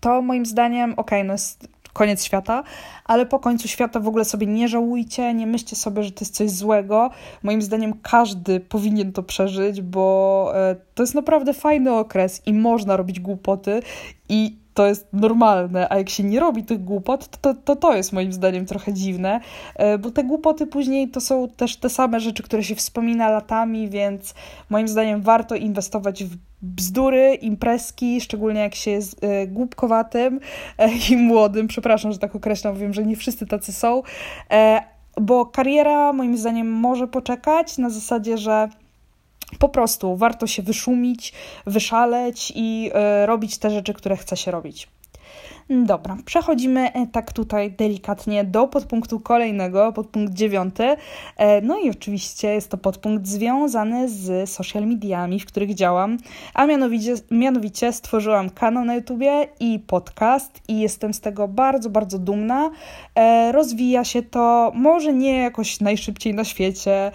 Speaker 1: to moim zdaniem, okej, okay, no jest koniec świata, ale po końcu świata w ogóle sobie nie żałujcie, nie myślcie sobie, że to jest coś złego. Moim zdaniem każdy powinien to przeżyć, bo e, to jest naprawdę fajny okres i można robić głupoty i to jest normalne, a jak się nie robi tych głupot, to to, to, to jest moim zdaniem trochę dziwne, e, bo te głupoty później to są też te same rzeczy, które się wspomina latami, więc moim zdaniem warto inwestować w bzdury, imprezki, szczególnie jak się jest e, głupkowatym e, i młodym. Przepraszam, że tak określam, wiem, że nie wszyscy tacy są, bo kariera moim zdaniem może poczekać na zasadzie, że po prostu warto się wyszumić, wyszaleć i robić te rzeczy, które chce się robić. Dobra, przechodzimy e, tak tutaj delikatnie do podpunktu kolejnego, podpunkt dziewiąty. E, no i oczywiście jest to podpunkt związany z social mediami, w których działam, a mianowicie, mianowicie stworzyłam kanał na YouTubie i podcast i jestem z tego bardzo, bardzo dumna. E, rozwija się to, może nie jakoś najszybciej na świecie,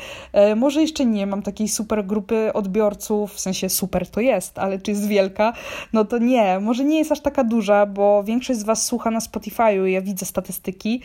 Speaker 1: może jeszcze nie mam takiej super grupy odbiorców, w sensie super to jest, ale czy jest wielka? No to nie, może nie jest aż taka duża, bo większość większość z Was słucha na Spotify'u, ja widzę statystyki,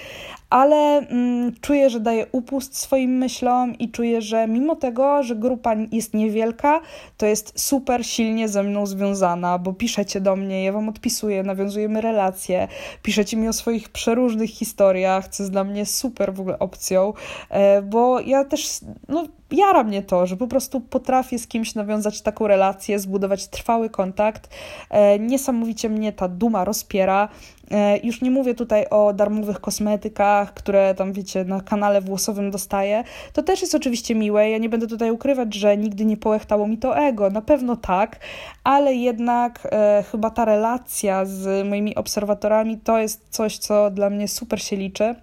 Speaker 1: ale mm, czuję, że daję upust swoim myślom i czuję, że mimo tego, że grupa jest niewielka, to jest super silnie ze mną związana, bo piszecie do mnie, ja Wam odpisuję, nawiązujemy relacje, piszecie mi o swoich przeróżnych historiach, co jest dla mnie super w ogóle opcją, e, bo ja też, no jara mnie to, że po prostu potrafię z kimś nawiązać taką relację, zbudować trwały kontakt. E, niesamowicie mnie ta duma rozpiera. E, już nie mówię tutaj o darmowych kosmetykach, które tam, wiecie, na kanale włosowym dostaję. To też jest oczywiście miłe. Ja nie będę tutaj ukrywać, że nigdy nie połechtało mi to ego. Na pewno tak, ale jednak e, chyba ta relacja z moimi obserwatorami to jest coś, co dla mnie super się liczy.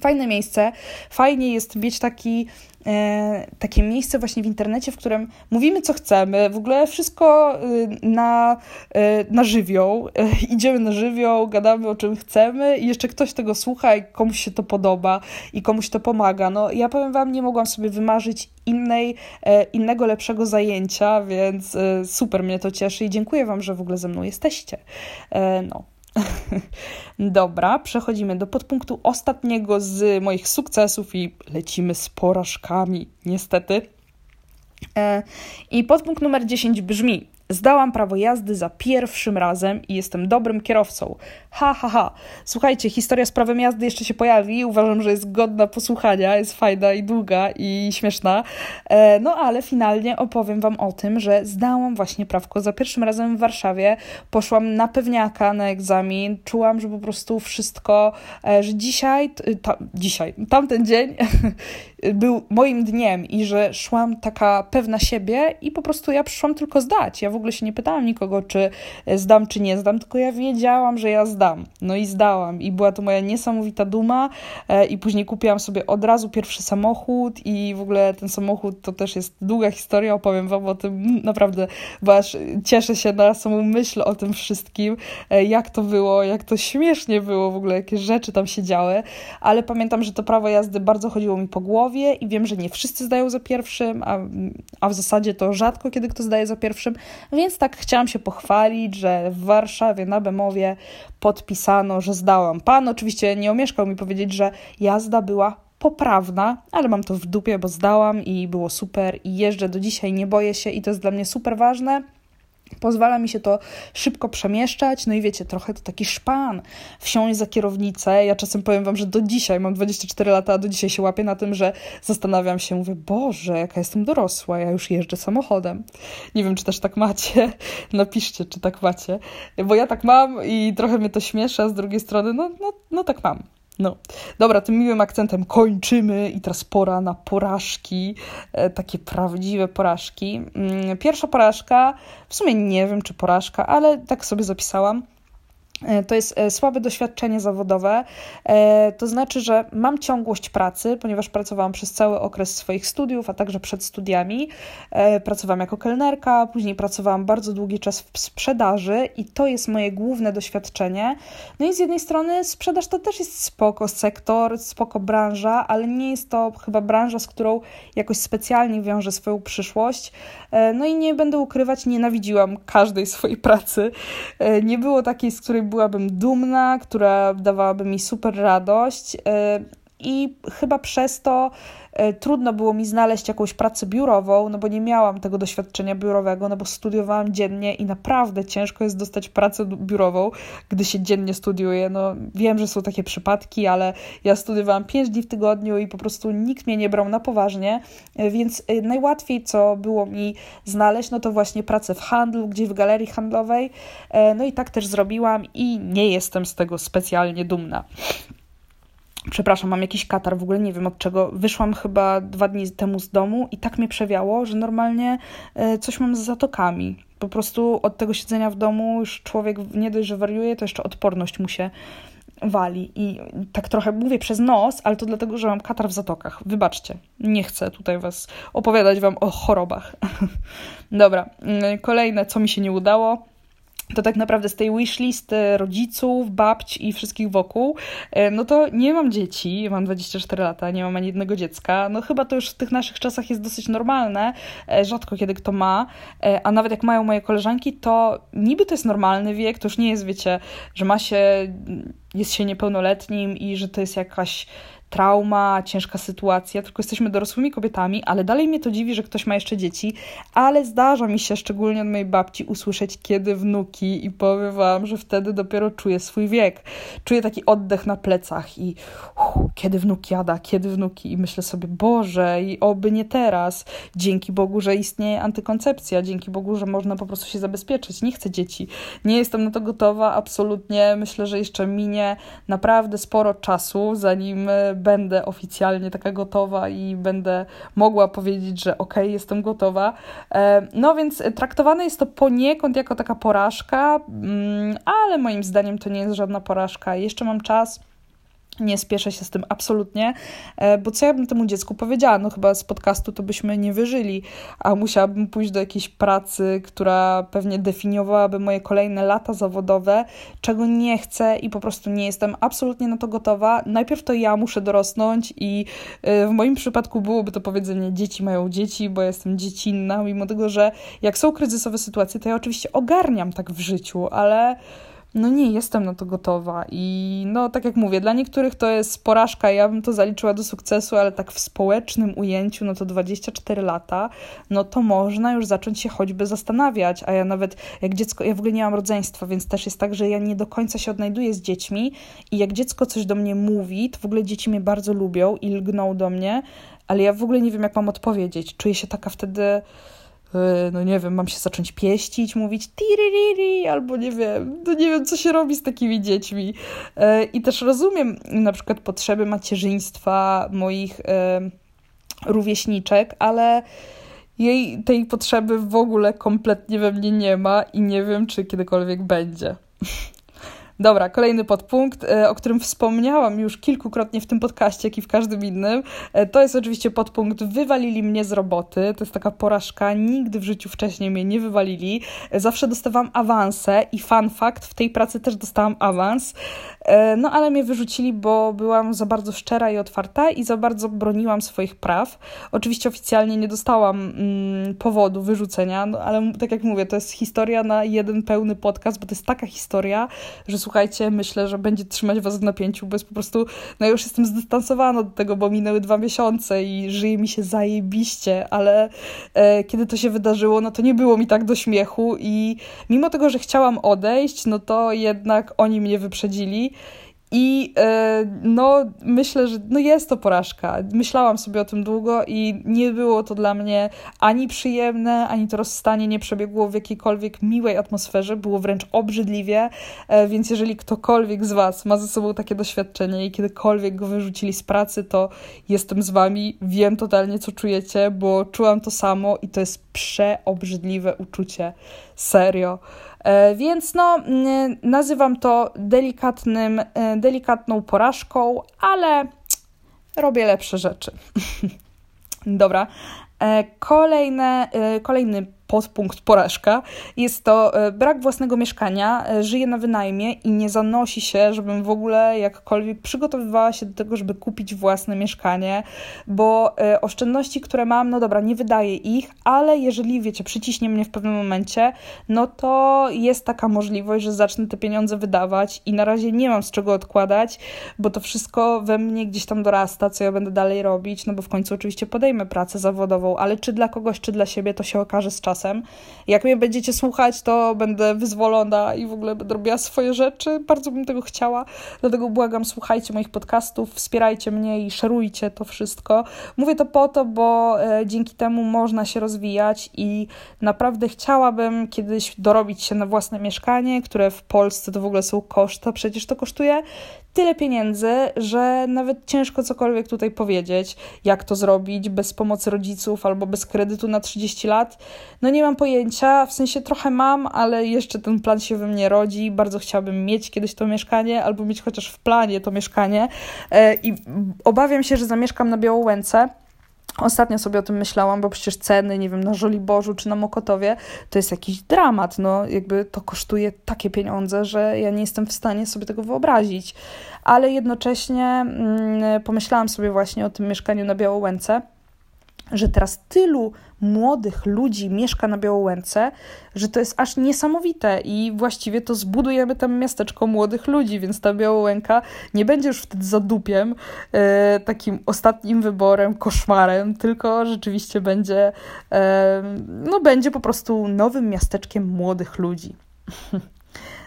Speaker 1: Fajne miejsce. Fajnie jest mieć taki E, takie miejsce właśnie w internecie, w którym mówimy, co chcemy, w ogóle wszystko y, na, y, na żywioł, idziemy na żywioł, gadamy o czym chcemy i jeszcze ktoś tego słucha i komuś się to podoba i komuś to pomaga. No ja powiem wam, nie mogłam sobie wymarzyć innej, e, innego lepszego zajęcia, więc e, super mnie to cieszy i dziękuję wam, że w ogóle ze mną jesteście. No. [LAUGHS] Dobra, przechodzimy do podpunktu ostatniego z moich sukcesów i lecimy z porażkami, niestety. E, I podpunkt numer 10 brzmi: Zdałam prawo jazdy za pierwszym razem i jestem dobrym kierowcą. Ha, ha, ha. Słuchajcie, historia z prawem jazdy jeszcze się pojawi. Uważam, że jest godna posłuchania, jest fajna i długa i śmieszna. E, no ale finalnie opowiem Wam o tym, że zdałam właśnie prawko za pierwszym razem w Warszawie. Poszłam na pewniaka na egzamin. Czułam, że po prostu wszystko, e, że dzisiaj, ta, dzisiaj, tamten dzień [LAUGHS] był moim dniem i że szłam taka pewna siebie i po prostu ja przyszłam tylko zdać. Ja w ogóle się nie pytałam nikogo, czy zdam, czy nie zdam, tylko ja wiedziałam, że ja zdam. No i zdałam. I była to moja niesamowita duma. E, i później kupiłam sobie od razu pierwszy samochód i w ogóle ten samochód to też jest długa historia, opowiem wam o tym. Naprawdę, bo aż cieszę się na samą myśl o tym wszystkim, e, jak to było, jak to śmiesznie było w ogóle, jakie rzeczy tam się działy, ale pamiętam, że to prawo jazdy bardzo chodziło mi po głowie i wiem, że nie wszyscy zdają za pierwszym, a, a w zasadzie to rzadko kiedy kto zdaje za pierwszym, więc tak chciałam się pochwalić, że w Warszawie na Bemowie podpisano, że zdałam. Pan oczywiście nie omieszkał mi powiedzieć, że jazda była poprawna, ale mam to w dupie, bo zdałam i było super i jeżdżę do dzisiaj, nie boję się i to jest dla mnie super ważne. Pozwala mi się to szybko przemieszczać, no i wiecie, trochę to taki szpan, wsiąść za kierownicę. Ja czasem powiem wam, że do dzisiaj, mam 24 lata, a do dzisiaj się łapię na tym, że zastanawiam się, mówię, Boże, jaka jestem dorosła, ja już jeżdżę samochodem. Nie wiem, czy też tak macie, [LAUGHS] napiszcie, czy tak macie, bo ja tak mam i trochę mnie to śmieszy, a z drugiej strony, no, no, no tak mam. No, dobra, tym miłym akcentem kończymy i teraz pora na porażki, e, takie prawdziwe porażki. Mm, pierwsza porażka, w sumie nie wiem czy porażka, ale tak sobie zapisałam. E, to jest e, słabe doświadczenie zawodowe. E, to znaczy, że mam ciągłość pracy, ponieważ pracowałam przez cały okres swoich studiów, a także przed studiami. Pracowałam jako kelnerka, później pracowałam bardzo długi czas w sprzedaży i to jest moje główne doświadczenie. No i z jednej strony sprzedaż to też jest spoko sektor, spoko branża, ale nie jest to chyba branża, z którą jakoś specjalnie wiążę swoją przyszłość. No i nie będę ukrywać, nienawidziłam każdej swojej pracy. Nie było takiej, z której byłabym dumna, która dawałaby mi super radość. E, I chyba przez to e, trudno było mi znaleźć jakąś pracę biurową, no bo nie miałam tego doświadczenia biurowego, no bo studiowałam dziennie i naprawdę ciężko jest dostać pracę biurową, gdy się dziennie studiuje. No wiem, że są takie przypadki, ale ja studiowałam 5 dni w tygodniu i po prostu nikt mnie nie brał na poważnie, e, więc najłatwiej, co było mi znaleźć, no to właśnie pracę w handlu, gdzieś w galerii handlowej. No i tak też zrobiłam i nie jestem z tego specjalnie dumna. Przepraszam, mam jakiś katar, w ogóle nie wiem od czego. Wyszłam chyba dwa dni temu z domu i tak mnie przewiało, że normalnie e, coś mam z zatokami. Po prostu od tego siedzenia w domu już człowiek nie dość, że wariuje, to jeszcze odporność mu się wali. I tak trochę mówię przez nos, ale to dlatego, że mam katar w zatokach. Wybaczcie, nie chcę tutaj was opowiadać wam o chorobach. [LAUGHS] Dobra, mm, kolejne, co mi się nie udało to tak naprawdę z tej wishlisty rodziców, babć i wszystkich wokół, e, no to nie mam dzieci, mam 24 lata, nie mam ani jednego dziecka. No chyba to już w tych naszych czasach jest dosyć normalne, e, rzadko kiedy kto ma, e, a nawet jak mają moje koleżanki, to niby to jest normalny wiek, to już nie jest, wiecie, że ma się, jest się niepełnoletnim i że to jest jakaś trauma, ciężka sytuacja, tylko jesteśmy dorosłymi kobietami, ale dalej mnie to dziwi, że ktoś ma jeszcze dzieci, ale zdarza mi się, szczególnie od mojej babci, usłyszeć kiedy wnuki i powiem wam, że wtedy dopiero czuję swój wiek. Czuję taki oddech na plecach i kiedy wnuk jada, kiedy wnuki i myślę sobie, Boże, i oby nie teraz. Dzięki Bogu, że istnieje antykoncepcja, dzięki Bogu, że można po prostu się zabezpieczyć. Nie chcę dzieci. Nie jestem na to gotowa, absolutnie. Myślę, że jeszcze minie naprawdę sporo czasu, zanim będę oficjalnie taka gotowa i będę mogła powiedzieć, że okej, okay, jestem gotowa. E, no więc traktowane jest to poniekąd jako taka porażka, mm, ale moim zdaniem to nie jest żadna porażka. Jeszcze mam czas nie spieszę się z tym absolutnie, e, bo co ja bym temu dziecku powiedziała? No chyba z podcastu to byśmy nie wyżyli, a musiałabym pójść do jakiejś pracy, która pewnie definiowałaby moje kolejne lata zawodowe, czego nie chcę i po prostu nie jestem absolutnie na to gotowa. Najpierw to ja muszę dorosnąć i e, w moim przypadku byłoby to powiedzenie dzieci mają dzieci, bo jestem dziecinna, mimo tego, że jak są kryzysowe sytuacje, to ja oczywiście ogarniam tak w życiu, ale no nie jestem na to gotowa. I no, tak jak mówię, dla niektórych to jest porażka, ja bym to zaliczyła do sukcesu, ale tak w społecznym ujęciu, no to 24 lata, no to można już zacząć się choćby zastanawiać. A ja nawet jak dziecko, ja w ogóle nie mam rodzeństwa, więc też jest tak, że ja nie do końca się odnajduję z dziećmi i jak dziecko coś do mnie mówi, to w ogóle dzieci mnie bardzo lubią i lgną do mnie, ale ja w ogóle nie wiem, jak mam odpowiedzieć. Czuję się taka wtedy no nie wiem, mam się zacząć pieścić, mówić tiririri, albo nie wiem, no nie wiem, co się robi z takimi dziećmi. E, I też rozumiem na przykład potrzeby macierzyństwa moich e, rówieśniczek, ale jej tej potrzeby w ogóle kompletnie we mnie nie ma i nie wiem, czy kiedykolwiek będzie. [LAUGHS] Dobra, kolejny podpunkt, e, o którym wspomniałam już kilkukrotnie w tym podcaście, jak i w każdym innym. E, to jest oczywiście podpunkt Wywalili mnie z roboty. To jest taka porażka. Nigdy w życiu wcześniej mnie nie wywalili. E, zawsze dostawałam awanse i fun fact, w tej pracy też dostałam awans. No ale mnie wyrzucili, bo byłam za bardzo szczera i otwarta i za bardzo broniłam swoich praw. Oczywiście oficjalnie nie dostałam mm, powodu wyrzucenia, no ale tak jak mówię, to jest historia na jeden pełny podcast, bo to jest taka historia, że słuchajcie, myślę, że będzie trzymać was w napięciu, bo jest po prostu, no już jestem zdystansowana do tego, bo minęły dwa miesiące i żyje mi się zajebiście, ale e, kiedy to się wydarzyło, no to nie było mi tak do śmiechu i mimo tego, że chciałam odejść, no to jednak oni mnie wyprzedzili i e, no, myślę, że no jest to porażka. Myślałam sobie o tym długo i nie było to dla mnie ani przyjemne, ani to rozstanie nie przebiegło w jakiejkolwiek miłej atmosferze, było wręcz obrzydliwie. E, więc jeżeli ktokolwiek z Was ma ze sobą takie doświadczenie i kiedykolwiek go wyrzucili z pracy, to jestem z Wami, wiem totalnie, co czujecie, bo czułam to samo i to jest przeobrzydliwe uczucie. Serio. E, więc no, nazywam to delikatnym, e, delikatną porażką, ale robię lepsze rzeczy. [LAUGHS] Dobra. E, kolejne, kolejny podpunkt porażka. Jest to e, brak własnego mieszkania, e, żyję na wynajmie i nie zanosi się, żebym w ogóle jakkolwiek przygotowywała się do tego, żeby kupić własne mieszkanie, bo e, oszczędności, które mam, no dobra, nie wydaję ich, ale jeżeli, wiecie, przyciśnie mnie w pewnym momencie, no to jest taka możliwość, że zacznę te pieniądze wydawać i na razie nie mam z czego odkładać, bo to wszystko we mnie gdzieś tam dorasta, co ja będę dalej robić, no bo w końcu oczywiście podejmę pracę zawodową, ale czy dla kogoś, czy dla siebie, to się okaże z czasem czasem. Jak mnie będziecie słuchać, to będę wyzwolona i w ogóle będę robiła swoje rzeczy. Bardzo bym tego chciała. Dlatego błagam, słuchajcie moich podcastów, wspierajcie mnie i szerujcie to wszystko. Mówię to po to, bo e, dzięki temu można się rozwijać i naprawdę chciałabym kiedyś dorobić się na własne mieszkanie, które w Polsce to w ogóle są koszty. Przecież to kosztuje tyle pieniędzy, że nawet ciężko cokolwiek tutaj powiedzieć, jak to zrobić bez pomocy rodziców albo bez kredytu na 30 lat. No nie mam pojęcia, w sensie trochę mam, ale jeszcze ten plan się we mnie rodzi. Bardzo chciałabym mieć kiedyś to mieszkanie albo mieć chociaż w planie to mieszkanie e, i obawiam się, że zamieszkam na Białołęce Ostatnio sobie o tym myślałam, bo przecież ceny, nie wiem, na Żoliborzu czy na Mokotowie to jest jakiś dramat. No, jakby to kosztuje takie pieniądze, że ja nie jestem w stanie sobie tego wyobrazić. Ale jednocześnie mm, pomyślałam sobie właśnie o tym mieszkaniu na Białołęce że teraz tylu młodych ludzi mieszka na Białołęce, że to jest aż niesamowite i właściwie to zbudujemy tam miasteczko młodych ludzi, więc ta Białołęka nie będzie już wtedy zadupiem, e, takim ostatnim wyborem, koszmarem, tylko rzeczywiście będzie, e, no będzie po prostu nowym miasteczkiem młodych ludzi. [LAUGHS]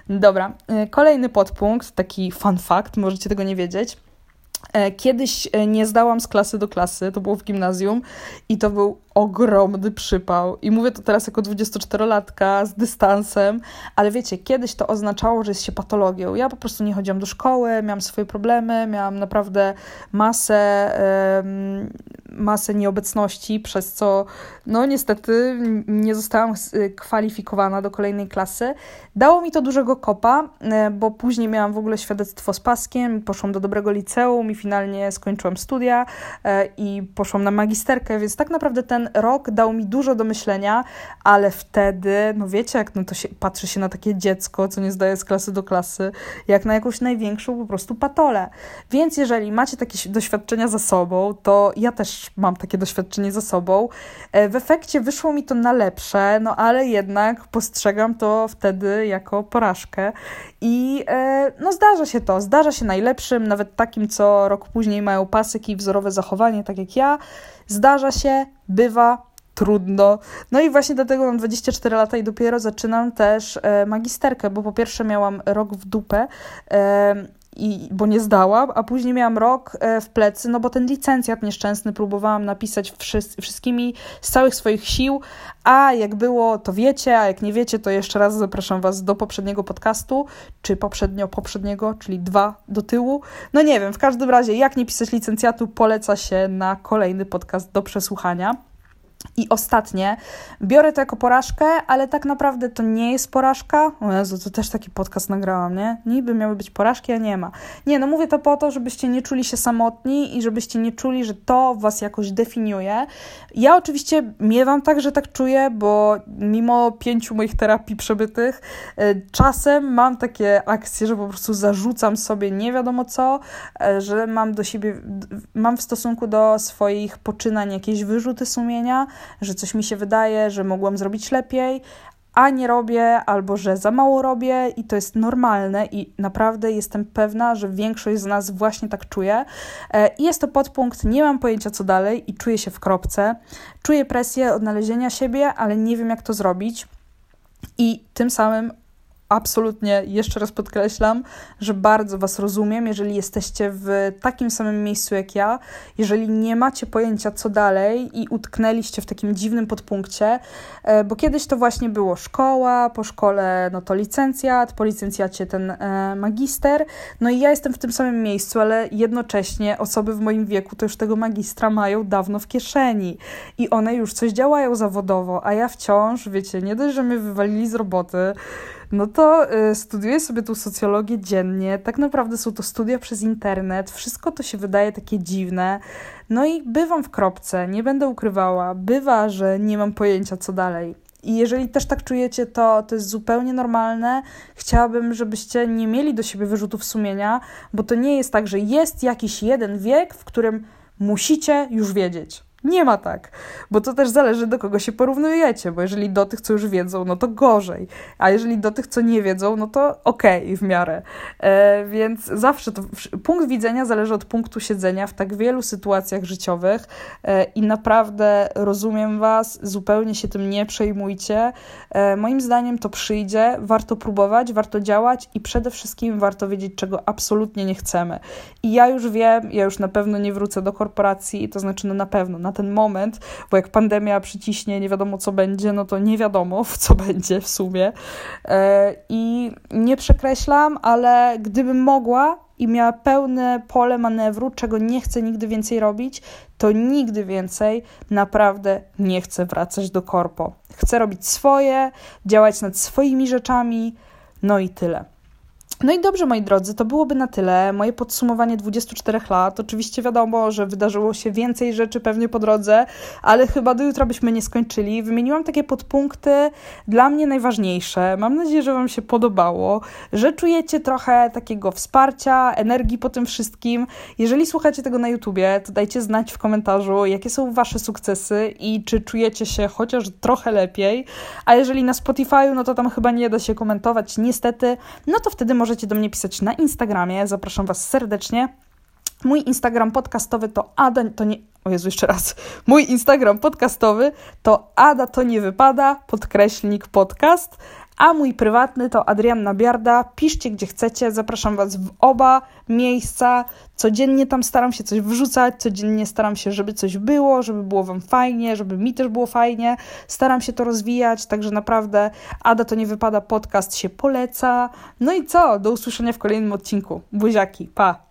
Speaker 1: Dobra, e, kolejny podpunkt, taki fun fact, możecie tego nie wiedzieć – kiedyś e, nie zdałam z klasy do klasy, to było w gimnazjum i to był ogromny przypał. I mówię to teraz jako 24-latka z dystansem, ale wiecie, kiedyś to oznaczało, że jest się patologią. Ja po prostu nie chodziłam do szkoły, miałam swoje problemy, miałam naprawdę masę, masę nieobecności, przez co no niestety nie zostałam kwalifikowana do kolejnej klasy. Dało mi to dużego kopa, e, bo później miałam w ogóle świadectwo z paskiem, poszłam do dobrego liceum i finalnie skończyłam studia e, i poszłam na magisterkę, więc tak naprawdę ten rok dał mi dużo do myślenia, ale wtedy, no wiecie, jak no to się, patrzy się na takie dziecko, co nie zdaje z klasy do klasy, jak na jakąś największą po prostu patolę. Więc jeżeli macie takie doświadczenia za sobą, to ja też mam takie doświadczenie za sobą. E, w efekcie wyszło mi to na lepsze, no ale jednak postrzegam to wtedy jako porażkę i e, no zdarza się to, zdarza się najlepszym, nawet takim, co rok później mają pasyki wzorowe zachowanie, tak jak ja. Zdarza się, bywa, trudno. No i właśnie dlatego mam 24 lata i dopiero zaczynam też e, magisterkę, bo po pierwsze miałam rok w dupę. I, bo nie zdałam, a później miałam rok e, w plecy, no bo ten licencjat nieszczęsny próbowałam napisać wszystkimi z całych swoich sił, a jak było, to wiecie, a jak nie wiecie, to jeszcze raz zapraszam Was do poprzedniego podcastu, czy poprzednio poprzedniego, czyli dwa do tyłu. No nie wiem, w każdym razie, jak nie pisać licencjatu, poleca się na kolejny podcast do przesłuchania. I ostatnie, biorę to jako porażkę, ale tak naprawdę to nie jest porażka. O Jezu, to też taki podcast nagrałam, nie? Niby miały być porażki, a nie ma. Nie, no mówię to po to, żebyście nie czuli się samotni i żebyście nie czuli, że to was jakoś definiuje. Ja oczywiście miewam tak, że tak czuję, bo mimo pięciu moich terapii przebytych, e, czasem mam takie akcje, że po prostu zarzucam sobie nie wiadomo co, e, że mam do siebie, mam w stosunku do swoich poczynań jakieś wyrzuty sumienia, że coś mi się wydaje, że mogłam zrobić lepiej, a nie robię, albo że za mało robię i to jest normalne i naprawdę jestem pewna, że większość z nas właśnie tak czuje. E, I jest to podpunkt, nie mam pojęcia co dalej i czuję się w kropce. Czuję presję odnalezienia siebie, ale nie wiem jak to zrobić. I tym samym absolutnie, jeszcze raz podkreślam, że bardzo Was rozumiem, jeżeli jesteście w takim samym miejscu jak ja, jeżeli nie macie pojęcia co dalej i utknęliście w takim dziwnym podpunkcie, e, bo kiedyś to właśnie było szkoła, po szkole no to licencjat, po licencjacie ten e, magister, no i ja jestem w tym samym miejscu, ale jednocześnie osoby w moim wieku to już tego magistra mają dawno w kieszeni i one już coś działają zawodowo, a ja wciąż, wiecie, nie dość, że mnie wywalili z roboty, no to y, studiuję sobie tu socjologię dziennie. Tak naprawdę są to studia przez internet. Wszystko to się wydaje takie dziwne. No i bywam w kropce, nie będę ukrywała. Bywa, że nie mam pojęcia, co dalej. I jeżeli też tak czujecie, to to jest zupełnie normalne. Chciałabym, żebyście nie mieli do siebie wyrzutów sumienia, bo to nie jest tak, że jest jakiś jeden wiek, w którym musicie już wiedzieć. Nie ma tak, bo to też zależy do kogo się porównujecie, bo jeżeli do tych, co już wiedzą, no to gorzej, a jeżeli do tych, co nie wiedzą, no to okej okay, w miarę. E, więc zawsze to punkt widzenia zależy od punktu siedzenia w tak wielu sytuacjach życiowych e, i naprawdę rozumiem Was, zupełnie się tym nie przejmujcie. E, moim zdaniem to przyjdzie, warto próbować, warto działać i przede wszystkim warto wiedzieć, czego absolutnie nie chcemy. I ja już wiem, ja już na pewno nie wrócę do korporacji, to znaczy no na pewno, na ten moment, bo jak pandemia przyciśnie, nie wiadomo co będzie, no to nie wiadomo, co będzie w sumie. E, I nie przekreślam, ale gdybym mogła i miała pełne pole manewru, czego nie chcę nigdy więcej robić, to nigdy więcej naprawdę nie chcę wracać do korpo. Chcę robić swoje, działać nad swoimi rzeczami, no i tyle. No i dobrze, moi drodzy, to byłoby na tyle. Moje podsumowanie 24 lat. Oczywiście wiadomo, że wydarzyło się więcej rzeczy pewnie po drodze, ale chyba do jutra byśmy nie skończyli. Wymieniłam takie podpunkty dla mnie najważniejsze. Mam nadzieję, że Wam się podobało, że czujecie trochę takiego wsparcia, energii po tym wszystkim. Jeżeli słuchacie tego na YouTubie, to dajcie znać w komentarzu, jakie są Wasze sukcesy i czy czujecie się chociaż trochę lepiej. A jeżeli na Spotify, no to tam chyba nie da się komentować, niestety, no to wtedy może możecie do mnie pisać na Instagramie. Zapraszam Was serdecznie. Mój Instagram podcastowy to Ada to nie. O Jezu, jeszcze raz. Mój Instagram podcastowy to Ada to nie wypada, podkreślnik podcast, a mój prywatny to Adrianna Biarda. Piszcie gdzie chcecie, zapraszam Was w oba miejsca. Codziennie tam staram się coś wrzucać, codziennie staram się, żeby coś było, żeby było Wam fajnie, żeby mi też było fajnie. Staram się to rozwijać, także naprawdę Ada to nie wypada, podcast się poleca. No i co? Do usłyszenia w kolejnym odcinku. Buziaki, pa!